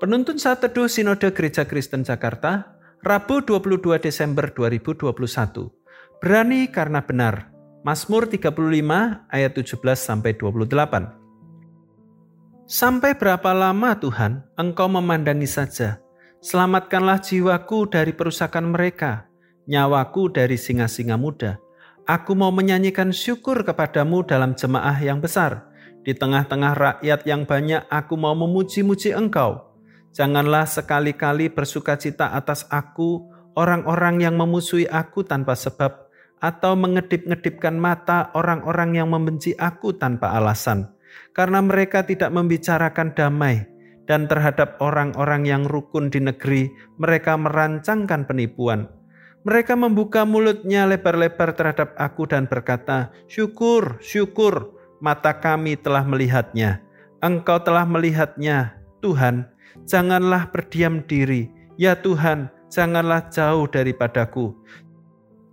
Penuntun saat teduh Sinode Gereja Kristen Jakarta, Rabu 22 Desember 2021. Berani karena benar. Mazmur 35 ayat 17 sampai 28. Sampai berapa lama Tuhan Engkau memandangi saja? Selamatkanlah jiwaku dari perusakan mereka, nyawaku dari singa-singa muda. Aku mau menyanyikan syukur kepadamu dalam jemaah yang besar. Di tengah-tengah rakyat yang banyak, aku mau memuji-muji engkau. Janganlah sekali-kali bersuka cita atas aku, orang-orang yang memusuhi aku tanpa sebab, atau mengedip-ngedipkan mata orang-orang yang membenci aku tanpa alasan, karena mereka tidak membicarakan damai, dan terhadap orang-orang yang rukun di negeri, mereka merancangkan penipuan. Mereka membuka mulutnya lebar-lebar terhadap aku dan berkata, "Syukur, syukur, mata kami telah melihatnya. Engkau telah melihatnya, Tuhan." janganlah berdiam diri. Ya Tuhan, janganlah jauh daripadaku.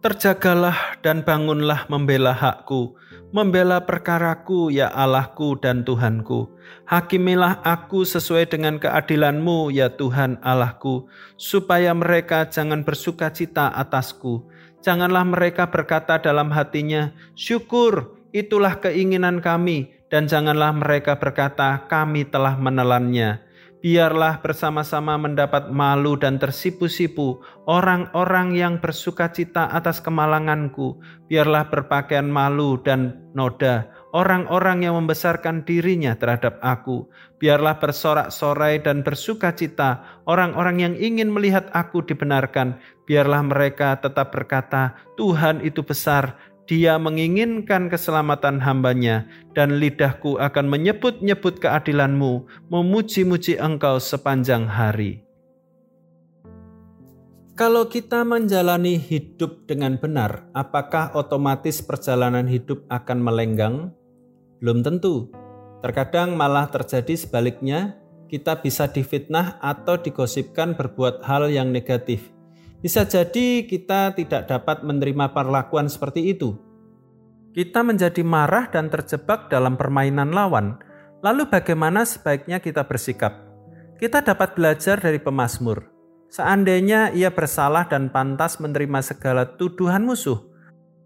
Terjagalah dan bangunlah membela hakku, membela perkaraku ya Allahku dan Tuhanku. Hakimilah aku sesuai dengan keadilanmu ya Tuhan Allahku, supaya mereka jangan bersuka cita atasku. Janganlah mereka berkata dalam hatinya, syukur itulah keinginan kami, dan janganlah mereka berkata kami telah menelannya biarlah bersama-sama mendapat malu dan tersipu-sipu orang-orang yang bersuka cita atas kemalanganku. Biarlah berpakaian malu dan noda orang-orang yang membesarkan dirinya terhadap aku. Biarlah bersorak-sorai dan bersuka cita orang-orang yang ingin melihat aku dibenarkan. Biarlah mereka tetap berkata, Tuhan itu besar dia menginginkan keselamatan hambanya, dan lidahku akan menyebut-nyebut keadilanmu, memuji-muji engkau sepanjang hari. Kalau kita menjalani hidup dengan benar, apakah otomatis perjalanan hidup akan melenggang? Belum tentu. Terkadang malah terjadi sebaliknya, kita bisa difitnah atau digosipkan berbuat hal yang negatif bisa jadi kita tidak dapat menerima perlakuan seperti itu. Kita menjadi marah dan terjebak dalam permainan lawan. Lalu bagaimana sebaiknya kita bersikap? Kita dapat belajar dari pemazmur. Seandainya ia bersalah dan pantas menerima segala tuduhan musuh,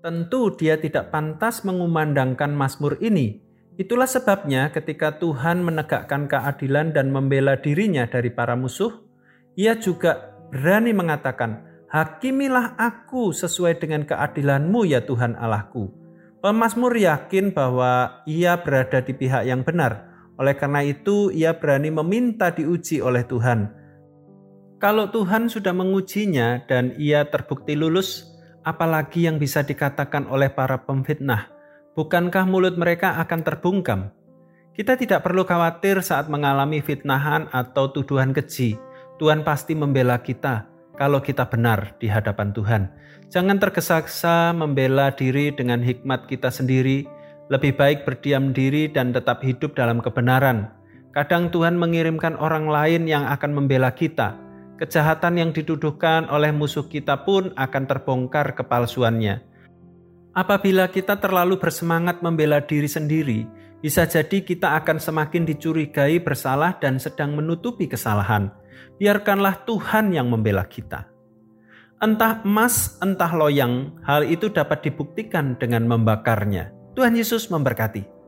tentu dia tidak pantas mengumandangkan mazmur ini. Itulah sebabnya ketika Tuhan menegakkan keadilan dan membela dirinya dari para musuh, ia juga berani mengatakan, Hakimilah aku sesuai dengan keadilanmu ya Tuhan Allahku. Pemazmur yakin bahwa ia berada di pihak yang benar. Oleh karena itu, ia berani meminta diuji oleh Tuhan. Kalau Tuhan sudah mengujinya dan ia terbukti lulus, apalagi yang bisa dikatakan oleh para pemfitnah? Bukankah mulut mereka akan terbungkam? Kita tidak perlu khawatir saat mengalami fitnahan atau tuduhan keji Tuhan pasti membela kita kalau kita benar di hadapan Tuhan. Jangan tergesa-gesa membela diri dengan hikmat kita sendiri. Lebih baik berdiam diri dan tetap hidup dalam kebenaran. Kadang Tuhan mengirimkan orang lain yang akan membela kita. Kejahatan yang dituduhkan oleh musuh kita pun akan terbongkar kepalsuannya. Apabila kita terlalu bersemangat membela diri sendiri, bisa jadi kita akan semakin dicurigai bersalah dan sedang menutupi kesalahan biarkanlah Tuhan yang membela kita. Entah emas, entah loyang, hal itu dapat dibuktikan dengan membakarnya. Tuhan Yesus memberkati.